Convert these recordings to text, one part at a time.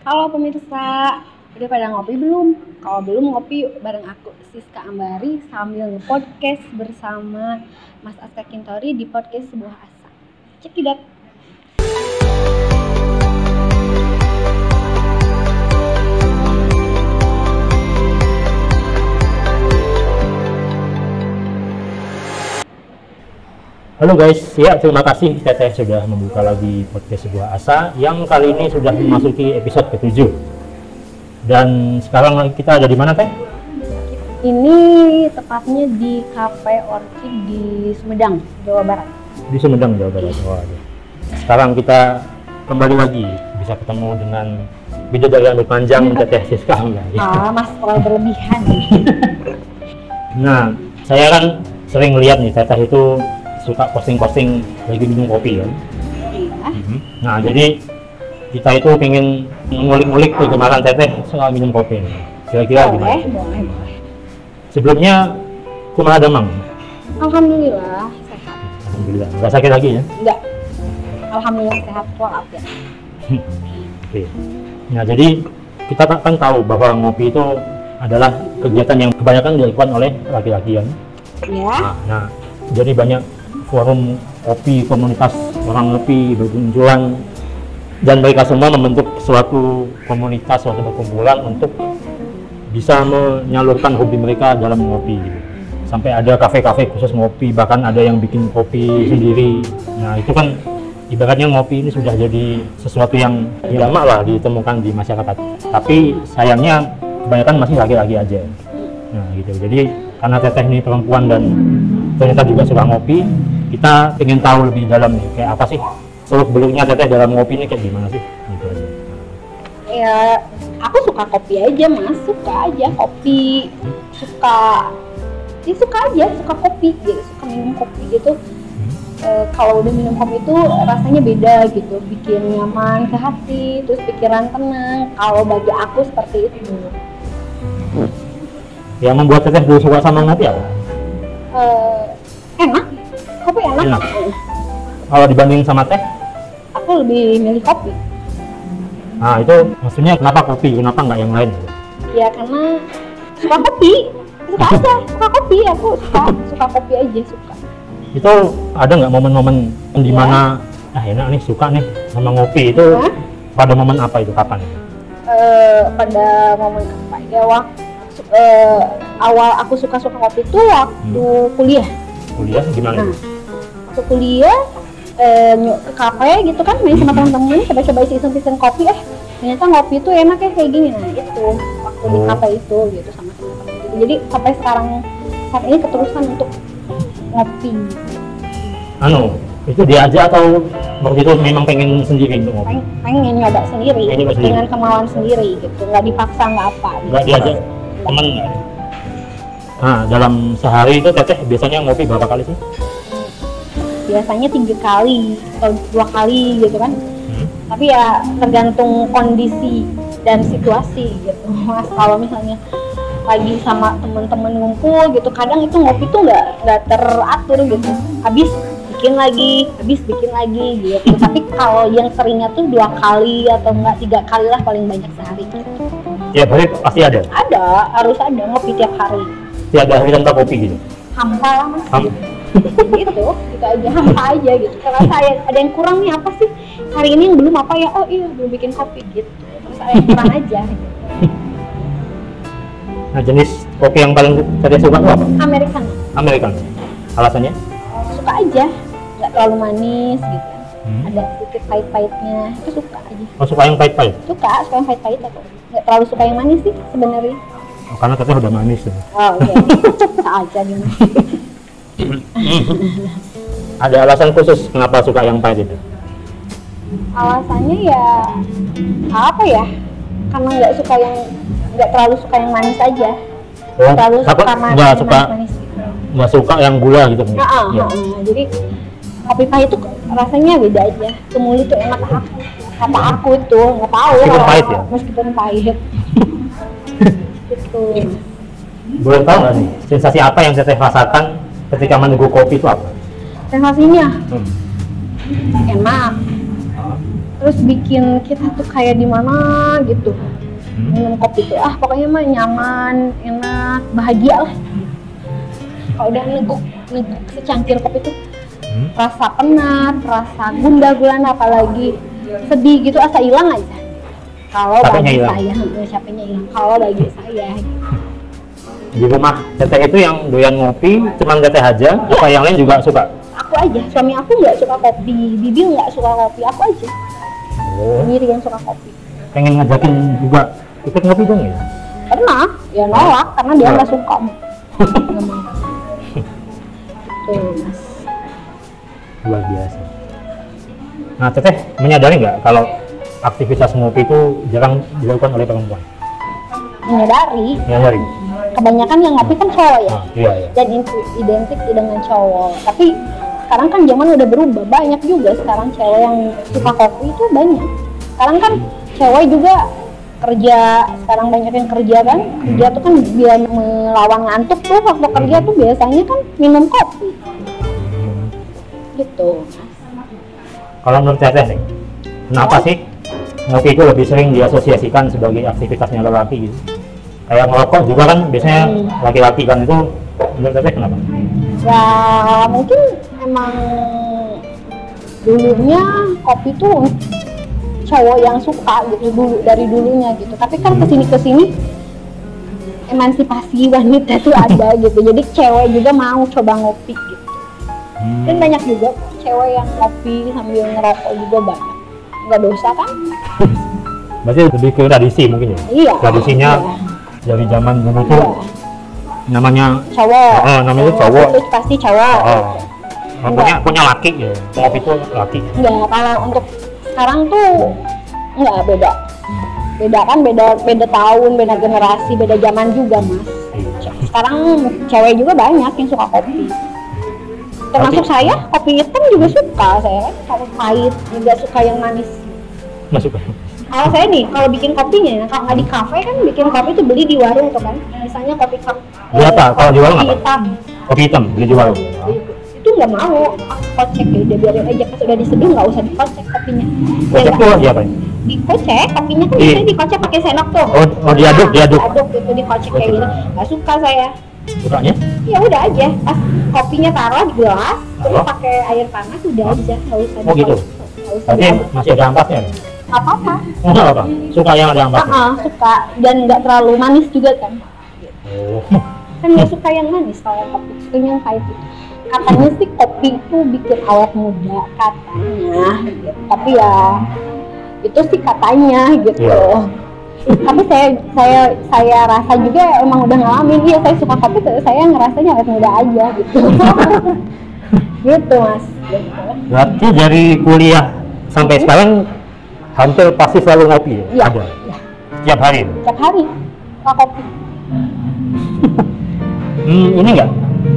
Halo pemirsa, udah pada ngopi belum? Kalau belum ngopi bareng aku Siska Ambari sambil nge-podcast bersama Mas Aska Kintori di podcast Sebuah Asa. Cekidat. Halo guys, ya terima kasih Teteh sudah membuka lagi podcast sebuah asa yang kali ini sudah memasuki episode ke-7 dan sekarang kita ada di mana Teh? Ini tepatnya di Cafe Orchid di Sumedang, Jawa Barat. Di Sumedang, Jawa Barat. Waduh. Sekarang kita kembali lagi bisa ketemu dengan bidadari yang panjang Teteh Siska Angga. Ah, mas terlalu berlebihan. Nah, saya kan sering lihat nih Teteh itu suka posting-posting lagi minum kopi kan. Iya. Nah, jadi kita itu pengen ngulik-ngulik kegemaran Teteh soal minum kopi. Kira-kira Boleh, gimana? boleh, boleh. Sebelumnya kumaha damang? Alhamdulillah sehat. Alhamdulillah. Nggak sakit lagi ya? Enggak. Alhamdulillah sehat walafiat. Oke. Nah, jadi kita kan tahu bahwa ngopi itu adalah kegiatan yang kebanyakan dilakukan oleh laki-laki kan. Ya. Nah, nah, jadi banyak forum kopi, komunitas orang ngopi bermunculan dan mereka semua membentuk suatu komunitas, suatu perkumpulan untuk bisa menyalurkan hobi mereka dalam ngopi. Sampai ada kafe-kafe khusus ngopi, bahkan ada yang bikin kopi sendiri. Nah, itu kan ibaratnya ngopi ini sudah jadi sesuatu yang lama lah ditemukan di masyarakat. Tapi sayangnya kebanyakan masih laki-laki aja. Nah, gitu. Jadi karena Teteh ini perempuan dan ternyata juga suka ngopi, kita ingin tahu lebih dalam nih, kayak apa sih? Seluk beluknya Teteh dalam ngopi ini kayak gimana sih? Gitu aja. ya aku suka kopi aja mas. Suka aja kopi. Suka ya suka aja suka kopi gitu suka minum kopi gitu. Eh, kalau udah minum kopi itu rasanya beda gitu. Bikin nyaman ke hati terus pikiran tenang. Kalau bagi aku seperti itu. Yang membuat Teteh dulu suka sama ngopi apa? Eh, kopi enak. Eh, Kalau dibanding sama teh? aku lebih milih kopi Nah, itu maksudnya kenapa kopi? Kenapa nggak yang lain? ya karena suka kopi suka aja suka kopi aku suka suka kopi aja suka Itu ada nggak momen-momen di Iya. mana ah enak nih suka nih sama ngopi itu Hah? pada momen apa itu kapan? eh, pada momen apa ya waktu eh, awal aku suka-suka kopi itu waktu kuliah. Kuliah gimana? Nah, waktu kuliah eh, ke kafe gitu kan main sama temen-temen coba-coba isi-isi kopi eh ternyata ngopi itu enak ya kayak gini nah itu waktu di Oh. kafe itu gitu sama temen-temen gitu. jadi sampai sekarang saat ini keterusan untuk ngopi Anu, itu diajak atau waktu itu memang pengen sendiri untuk ngopi? pengen, pengen nyoba sendiri Pengen nyoba sendiri. dengan kemauan sendiri gitu nggak dipaksa nggak apa gitu. Nggak diajak temen nggak? Nah, dalam sehari itu Teteh biasanya ngopi berapa kali sih? Biasanya tiga kali atau dua kali gitu kan Hmm. tapi ya tergantung kondisi dan situasi gitu mas kalau misalnya lagi sama temen-temen ngumpul gitu kadang itu ngopi tuh nggak nggak teratur gitu habis bikin lagi habis bikin lagi gitu tapi kalau yang seringnya tuh dua kali atau enggak tiga kali lah paling banyak sehari gitu. Ya, berarti pasti ada. ada harus ada ngopi tiap hari Tiap hari tanpa kopi gitu. hampa lah mas Ham- gitu gitu aja hampa aja gitu karena saya ada yang kurang nih apa sih hari ini yang belum apa ya oh iya belum bikin kopi gitu terus ada yang kurang aja gitu. Nah, jenis kopi yang paling Teteh suka itu apa? American American. Alasannya? suka aja nggak terlalu manis gitu Hmm. ada sedikit pahit-pahitnya itu suka aja Oh, suka yang pahit-pahit? suka suka yang pahit-pahit aku nggak terlalu suka yang manis sih sebenarnya Oh, karena Teteh udah manis. ya. oh iya bisa aja gitu Ada alasan khusus kenapa suka yang pahit itu? alasannya ya apa ya karena nggak suka yang nggak terlalu suka yang manis aja Oh, terlalu apa- suka manis nggak suka manis, gitu. suka yang gula gitu Nah, ah, Ya. ah, ah. jadi kopi pahit itu rasanya beda aja. Semuli itu enak aku. Kata aku itu nggak tahu. Meskipun pahit ya? Meskipun pahit. gitu. Boleh tahu nggak nih sensasi apa yang Teteh rasakan ketika meneguk kopi itu apa? Sensasinya Hmm. enak. terus bikin kita tuh kayak di mana gitu Hmm. minum kopi tuh ah pokoknya mah nyaman enak bahagia lah kalau udah neguk neguk secangkir kopi tuh Hmm. rasa penat rasa gundah gulana apalagi sedih gitu asa hilang aja kalau bagi saya eh, capeknya hilang kalau bagi saya Di rumah. Teteh itu yang doyan ngopi, cuman teteh aja, apa yang lain juga suka? aku aja. Suami aku nggak suka kopi. Bibi nggak suka kopi. Aku aja. Oh, sendiri yang suka kopi. Pengen ngajakin juga ikut ngopi dong ya? pernah. Ya nolak. Karena dia nggak suka. Nggak mau tuh mas Luar biasa. Nah, teteh menyadari nggak kalau aktivitas ngopi itu jarang dilakukan oleh perempuan? menyadari. Menyadari? Kebanyakan yang ngopi kan cowok ya? Nah, iya, iya. dan itu identik dengan cowok. Tapi sekarang kan zaman udah berubah banyak juga sekarang cewek yang suka kopi itu banyak. Sekarang kan cewek juga kerja sekarang banyak yang kerja kan? Kerja tuh kan biar melawan ngantuk tuh waktu kerja tuh biasanya kan minum kopi. Hmm. gitu. Kalau menurut teteh nih, kenapa sih ngopi itu lebih sering diasosiasikan sebagai aktivitasnya lelaki gitu? Kayak ngerokok juga kan biasanya Hmm. laki-laki kan itu menurut teteh kenapa? ya mungkin emang dulunya kopi tuh cowok yang suka gitu dulu dari dulunya gitu tapi kan ke sini ke sini emansipasi wanita tuh ada gitu jadi cewek juga mau coba ngopi gitu Hmm. dan banyak juga cewek yang ngopi sambil ngerokok juga banyak nggak dosa kan Berarti lebih ke tradisi mungkin ya? iya Tradisinya iya, dari zaman dulu tuh iya. namanya cowok Oh, namanya cowok. itu pasti cowok oh, oh, punya punya laki ya. Ngopi itu laki. Enggak, kalau untuk sekarang tuh enggak beda. Beda kan beda beda tahun, beda generasi, beda zaman juga, Mas. Iya. Sekarang cewek juga banyak yang suka kopi. Termasuk Tapi- saya, kopi hitam juga suka saya kan. Kalau pahit juga suka yang manis. Masuk. Kalau saya nih, kalau bikin kopinya, kalau nggak di kafe kan bikin kopi tuh beli di warung tuh kan. Misalnya kopi cup. Di apa? Kalau di warung kopi apa? hitam. Kopi hitam beli di warung. Itu nggak mau, aku kocek ya, dia biarin aja pas udah diseduh nggak usah dikocek kopinya. Ya Kocek nggak? tuh dia apa? dikocek kopinya kan biasanya dikocek pakai sendok tuh Oh, oh, diaduk, Nah, diaduk. diaduk gitu dikocek kayak gitu nggak suka saya Sukanya? ya udah aja pas kopinya taruh di gelas terus pakai air panas udah aja nggak usah Oh, gitu. nggak usah Berarti diaduk masih ada ampasnya. Apa apa Oh, nggak apa. Suka yang ada ampasnya. Ah, suka dan nggak terlalu manis juga kan Oh. kan nggak suka yang manis kalau kopi sukanya yang pahit gitu. katanya sih kopi itu bikin awet muda katanya gitu. tapi ya itu sih katanya gitu Iya. tapi saya saya saya rasa juga emang udah ngalamin iya saya suka kopi tapi saya ngerasanya awet muda aja gitu gitu mas. Berarti dari kuliah sampai sekarang hampir pasti selalu ngopi ya? Iya. Ada. Iya. Setiap hari. tiap hari suka kopi Hmm, ini enggak?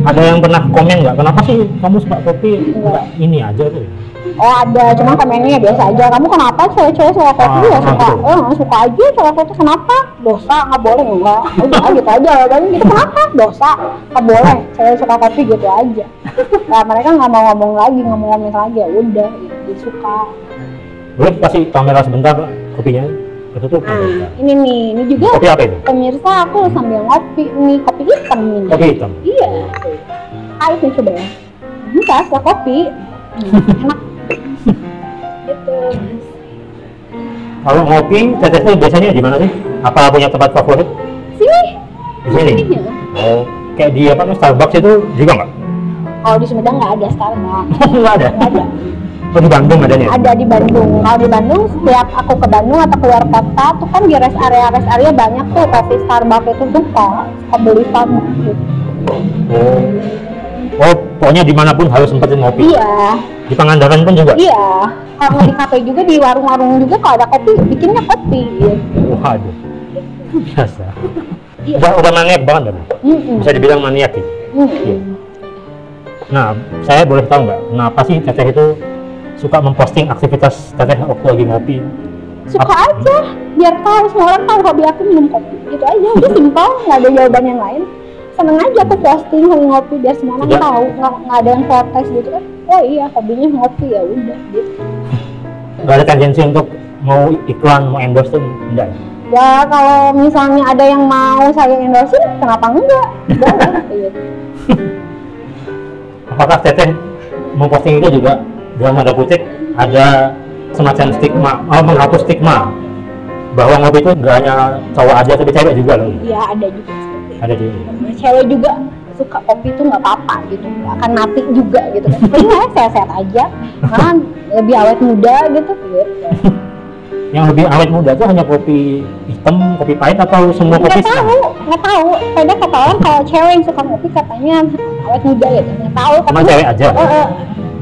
Ada yang pernah komen nggak? Kenapa sih kamu suka kopi? Enggak. Ini aja tuh. Oh ada, cuma komennya ya biasa aja. Kamu kenapa cewek-cewek suka kopi Ah, ya suka, betul. eh suka aja cewek kopi kenapa? Dosa nggak boleh enggak? Udah gitu aja jawabannya gitu kenapa? Dosa nggak boleh cewek suka kopi gitu aja. Nah mereka nggak mau ngomong lagi, nggak mau ngomong lagi ya udah, dia suka. Boleh kasih kamera sebentar kopinya? Ketutup. Nah ini nih, ini juga Kopi apa itu? pemirsa aku sambil ngopi nih kopi hitam nih. Kopi hitam. Iya. Pahit nih coba ya. Enggak, suka kopi. Hmm, enak. gitu. Kalau ngopi, tetesnya biasanya di mana sih? Apa punya tempat favorit? Sini. Di sini. Oh, kayak di apa Starbucks itu juga nggak? Kalau di Sumedang nggak ada Starbucks. nggak ada. Nggak ada. Oh di Bandung ada nih. Ada di Bandung. Kalau di Bandung setiap aku ke Bandung atau keluar kota tuh kan di rest area rest area banyak tuh kopi Starbucks itu suka suka beli Starbucks. gitu. Oh. Oh, pokoknya di mana pun harus sempetin ngopi. Iya, Di Pangandaran pun juga. iya. Kalau di kafe juga di warung-warung juga kalau ada kopi bikinnya kopi. Gitu. Waduh. Biasa. Iya. Udah, udah maniak banget kan? Mm-mm. Bisa dibilang maniak gitu. Mm-mm. Nah, saya boleh tahu nggak, kenapa sih Teteh itu suka memposting aktivitas Teteh waktu lagi ngopi? Suka aja, biar tahu semua orang tahu hobi aku minum kopi. Gitu aja, udah simpel, nggak ada jawaban yang lain. Seneng aja aku posting hobi ngopi biar semua orang Tidak. tahu, nggak ada yang protes gitu kan. Oh iya, hobinya ngopi ya udah gitu. nggak ada tendensi untuk mau iklan mau endorse tuh enggak ya? kalau misalnya ada yang mau saya endorse kenapa enggak boleh gitu. apakah teteh memposting itu juga dalam tanda kutip ada semacam stigma oh, menghapus stigma bahwa ngopi itu nggak hanya cowok aja tapi cewek juga loh. Ya ada juga ada juga. Cewek juga suka kopi itu nggak apa-apa gitu nggak akan mati juga gitu. Kan penting ya sehat-sehat aja. Kan lebih awet muda gitu. Gitu yang lebih awet muda tuh hanya kopi hitam kopi pahit atau semua kopi nggak tahu nggak tahu. Pada kata orang kalau cewek yang suka kopi katanya awet muda gitu. Nggak tahu cuma tapi cewek aja? Eh, eh,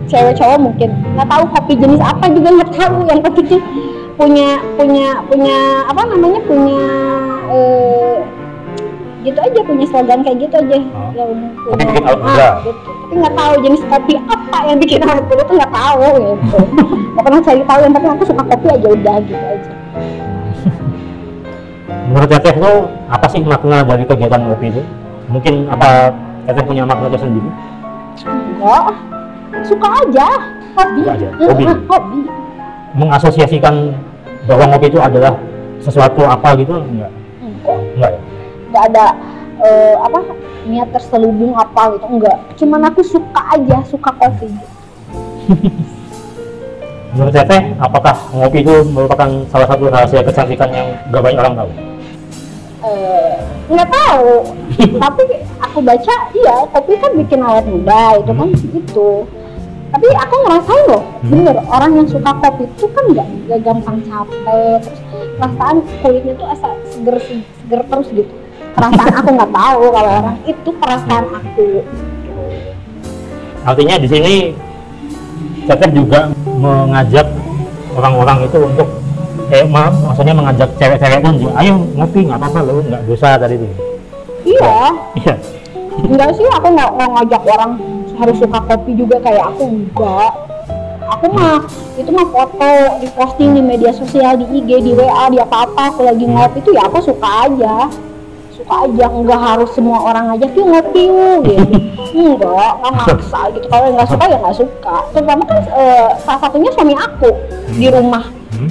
cewek cowok mungkin. Nggak tahu kopi jenis apa juga nggak tahu. Yang penting punya punya punya apa namanya punya eh, gitu aja punya slogan kayak gitu aja. Oh. yang Kopi bikin awet ah, muda. gitu. tapi nggak tahu jenis kopi apa yang bikin awet muda tuh nggak tahu gitu. Nggak pernah cari tahu yang penting aku suka kopi aja udah gitu aja. Menurut teteh tuh apa sih makna dari kegiatan ngopi itu? Mungkin apa teteh punya makna tersendiri? Enggak suka aja. Hobi. Suka aja, hobi. eh, hobi. Mengasosiasikan bahwa ngopi itu adalah sesuatu apa gitu enggak? Enggak. Enggak ya? Nggak ada eh, apa niat terselubung apa gitu enggak. Cuman aku suka aja suka kopi. Menurut teteh apakah ngopi itu merupakan salah satu rahasia kecantikan yang gak banyak orang tahu? Eh, nggak tahu. Tapi aku baca iya kopi kan bikin awet muda itu kan itu tapi aku ngerasain loh Hmm. bener orang yang suka kopi itu kan nggak nggak gampang capek terus perasaan kulitnya tuh asa seger seger terus gitu. Perasaan aku nggak tahu kalau orang itu perasaan aku. Artinya di sini teteh juga mengajak orang-orang itu untuk eh ma- maksudnya mengajak cewek-cewek pun juga, ayo ngopi nggak apa-apa loh nggak dosa tadi itu. Iya. Iya. Enggak sih aku nggak mau ngajak orang harus suka kopi juga kayak aku enggak. Aku mah itu mah foto di posting di media sosial di IG di WA di apa apa aku lagi ngopi itu ya aku suka aja. Suka aja enggak harus semua orang ngajak yuk ngopi yuk gitu. Enggak nggak maksa gitu. Kalau nggak suka ya nggak suka. Terutama kan eh, salah satunya suami aku di rumah. Hmm?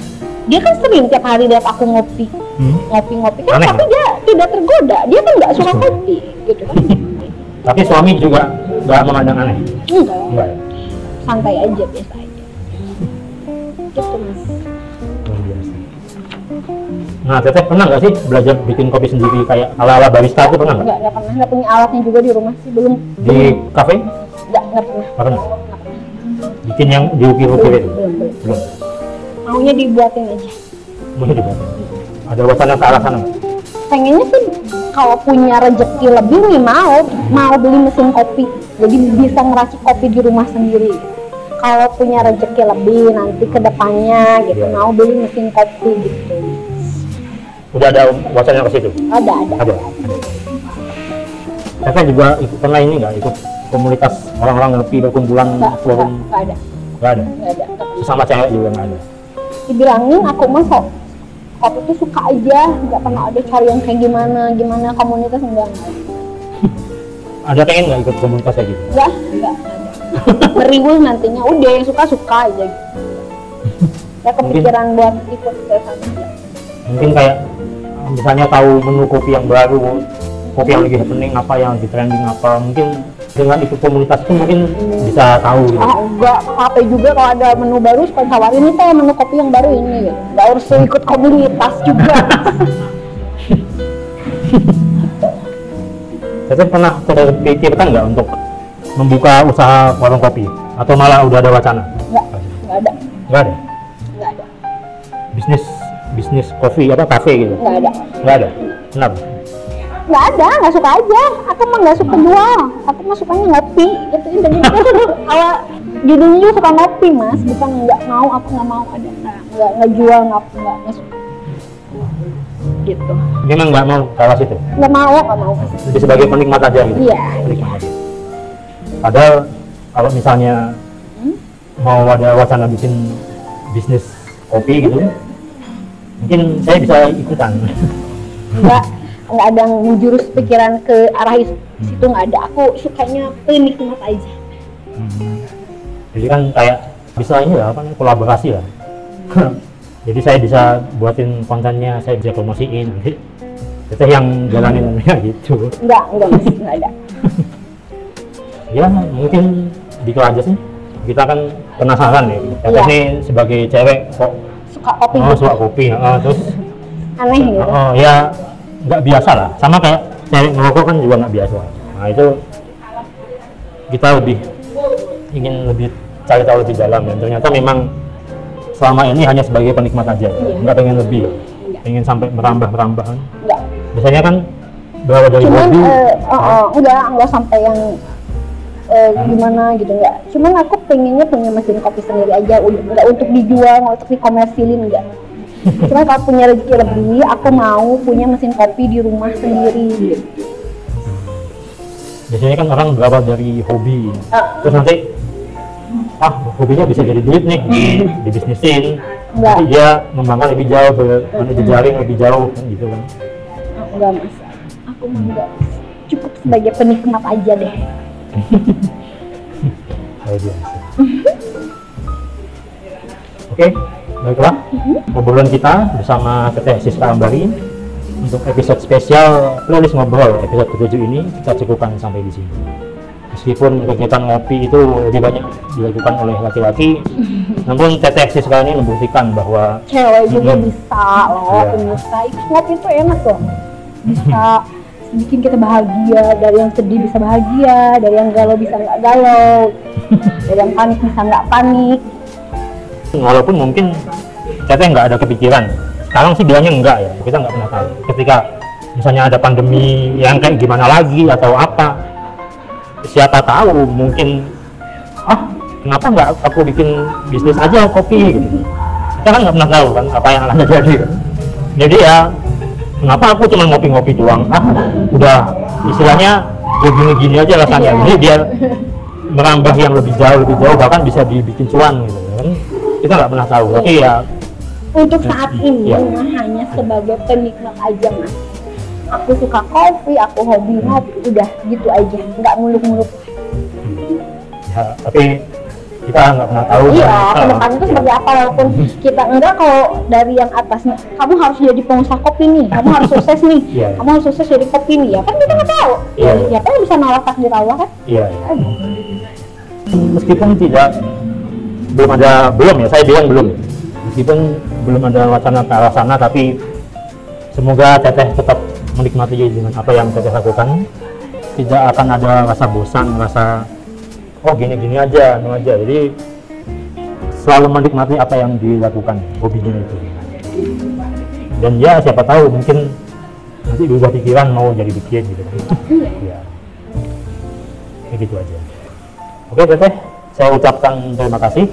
dia kan sering tiap hari lihat aku ngopi. Hmm? ngopi-ngopi. Kan Aneh, tapi dia tidak tergoda. Dia kan nggak suka kopi gitu kan tapi suami juga nggak memandang aneh enggak enggak ya santai aja biasa aja gitu mas. Nah, Teteh pernah nggak sih belajar bikin kopi sendiri kayak ala-ala barista itu pernah nggak? nggak nggak pernah nggak punya alatnya juga di rumah sih belum Di kafe? nggak nggak pernah Nggak pernah. Bikin yang diukir-ukir itu? belum belum Belum. maunya dibuatin aja Mungkin juga. Ada wacana ke arah sana pengennya sih kalau punya rezeki lebih nih mau mau beli mesin kopi jadi bisa ngeracik kopi di rumah sendiri kalau punya rezeki lebih nanti ke depannya gitu Iya. mau beli mesin kopi gitu Udah ada wacana ke situ? ada ada Ada. Teteh juga ikut pernah ini nggak ikut komunitas orang-orang ngopi berkumpulan forum? nggak ada Nggak ada. nggak ada. Sesama cewek juga nggak ada. dibilangin aku mah sok kopi tuh suka aja nggak pernah ada cari yang kayak gimana gimana komunitas enggak. Enggak Ada pengen nggak ikut komunitas kayak gitu? enggak enggak. Ada beriwul nantinya udah yang suka suka aja. Gitu ya kepikiran buat ikut ke sana. Mungkin kayak misalnya tahu menu kopi yang baru kopi yang lagi happening apa yang lagi trending apa mungkin dengan ikut komunitas itu mungkin bisa tahu gitu. ah enggak capek juga kalau ada menu baru suka tawarin ini teh menu kopi yang baru ini gitu. nggak harus ikut komunitas juga Jadi pernah terpikirkan nggak untuk membuka usaha warung kopi atau malah udah ada wacana? enggak enggak ada Nggak ada. enggak ada Bisnis bisnis kopi apa kafe gitu? enggak ada Nggak ada. Kenapa? Nggak ada nggak suka aja aku mah nggak suka jual aku mah sukanya ngopi gitu intinya itu awal judulnya juga suka ngopi mas bukan nggak mau aku nggak mau ada nggak nggak jual nggak nggak nggak suka gitu Memang nggak mau ke arah situ. nggak mau nggak mau Jadi sebagai penikmat aja gitu. iya Penikmat aja. Padahal kalau misalnya Hmm? mau ada wacana bikin bisnis kopi gitu, mungkin saya bisa ikutan. nggak nggak ada yang menjurus pikiran ke arah situ nggak ada aku sukanya penikmat aja Hmm. Jadi kan kayak bisa ini lah, apa kolaborasi lah. jadi saya bisa buatin kontennya saya bisa promosiin nanti teteh yang jalanin ya gitu Enggak, enggak mas, enggak ada. ya mungkin gitu aja sih kita kan penasaran ya Iya. ini sebagai cewek kok Suka kopi oh, gitu. suka kopi oh, terus Aneh gitu. oh, ya nggak biasa lah. Sama kayak cewek ngerokok kan juga nggak biasa. Nah itu kita lebih ingin lebih cari tahu lebih dalam. Dan ternyata memang selama ini hanya sebagai penikmat aja. Iya. nggak pengen lebih. Pengen sampai merambah merambah kan biasanya kan berawal dari Cuman hobi? eh, oh, oh, enggak, enggak sampai yang eh, gimana gitu enggak. Cuman aku pengennya punya mesin kopi sendiri aja, enggak untuk dijual, enggak untuk dikomersilin enggak. Cuman kalau punya rezeki lebih, aku mau punya mesin kopi di rumah sendiri. Biasanya kan orang berawal dari hobi Ah. terus nanti ah hobinya bisa jadi duit nih di, dibisnisin Enggak. nanti dia mengembangkan lebih jauh ke mana jejaring lebih jauh kan gitu kan enggak mas, aku mah enggak. Cukup sebagai penikmat aja deh. luar biasa oke baiklah obrolan kita bersama Teteh Siska Ambari untuk episode spesial playlist ngobrol episode ke-7 ini kita cukupkan sampai di sini meskipun kegiatan ngopi itu lebih banyak dilakukan oleh laki-laki namun Teteh Siska ini membuktikan bahwa Cewek juga Mm-mm. bisa loh, Iya. pemirsa. Ngopi itu enak loh. Bisa bikin kita bahagia, dari yang sedih bisa bahagia, dari yang galau bisa nggak galau, dari yang panik bisa nggak panik. Walaupun mungkin Teteh nggak ada kepikiran. Sekarang sih bilangnya enggak ya kita nggak pernah tahu. Ketika misalnya ada pandemi yang kayak gimana lagi atau apa siapa tahu mungkin ah kenapa nggak aku bikin bisnis aja kopi? Gitu. Kita kan nggak pernah tahu kan apa yang akan terjadi. Jadi ya kenapa aku cuma ngopi-ngopi doang? Ah udah istilahnya ya gini-gini aja rasanya jadi dia merambah yang lebih jauh lebih jauh bahkan bisa dibikin cuan gitu kita nggak pernah tahu tapi ya Untuk saat ini mah hanya sebagai penikmat aja mas. Aku suka kopi, aku hobi ngopi, udah gitu aja, nggak muluk-muluk. ya tapi kita nggak pernah tahu Iya, kan. ke depan itu seperti apa walaupun kita enggak kalau dari yang atasnya, kamu harus jadi pengusaha kopi nih, kamu harus sukses nih, Iya. kamu harus sukses jadi kopi nih, ya kan kita nggak tahu. Iya. Ya, yang bisa nolak takdir Allah kan? iya iya. meskipun tidak belum ada belum ya saya bilang belum. Meskipun belum ada wacana ke arah sana tapi semoga teteh tetap menikmati dengan apa yang teteh lakukan. Tidak akan ada rasa bosan rasa oh gini gini aja no aja. Jadi selalu menikmati apa yang dilakukan hobinya itu. Dan ya siapa tahu mungkin nanti berubah pikiran mau jadi bikin gitu. Ya. Kayak gitu aja. Oke teteh saya ucapkan terima kasih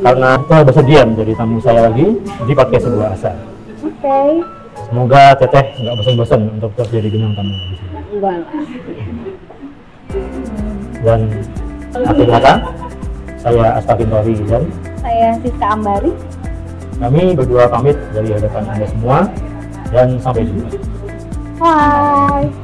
karena telah bersedia menjadi tamu saya lagi di podcast sebuah asa Oke, semoga teteh nggak bosan-bosan untuk terus jadi bintang tamu di sini. Dan akhir kata saya Astakin Tori dan Saya Siska Ambari. kami berdua pamit dari hadapan anda semua dan sampai jumpa. Bye.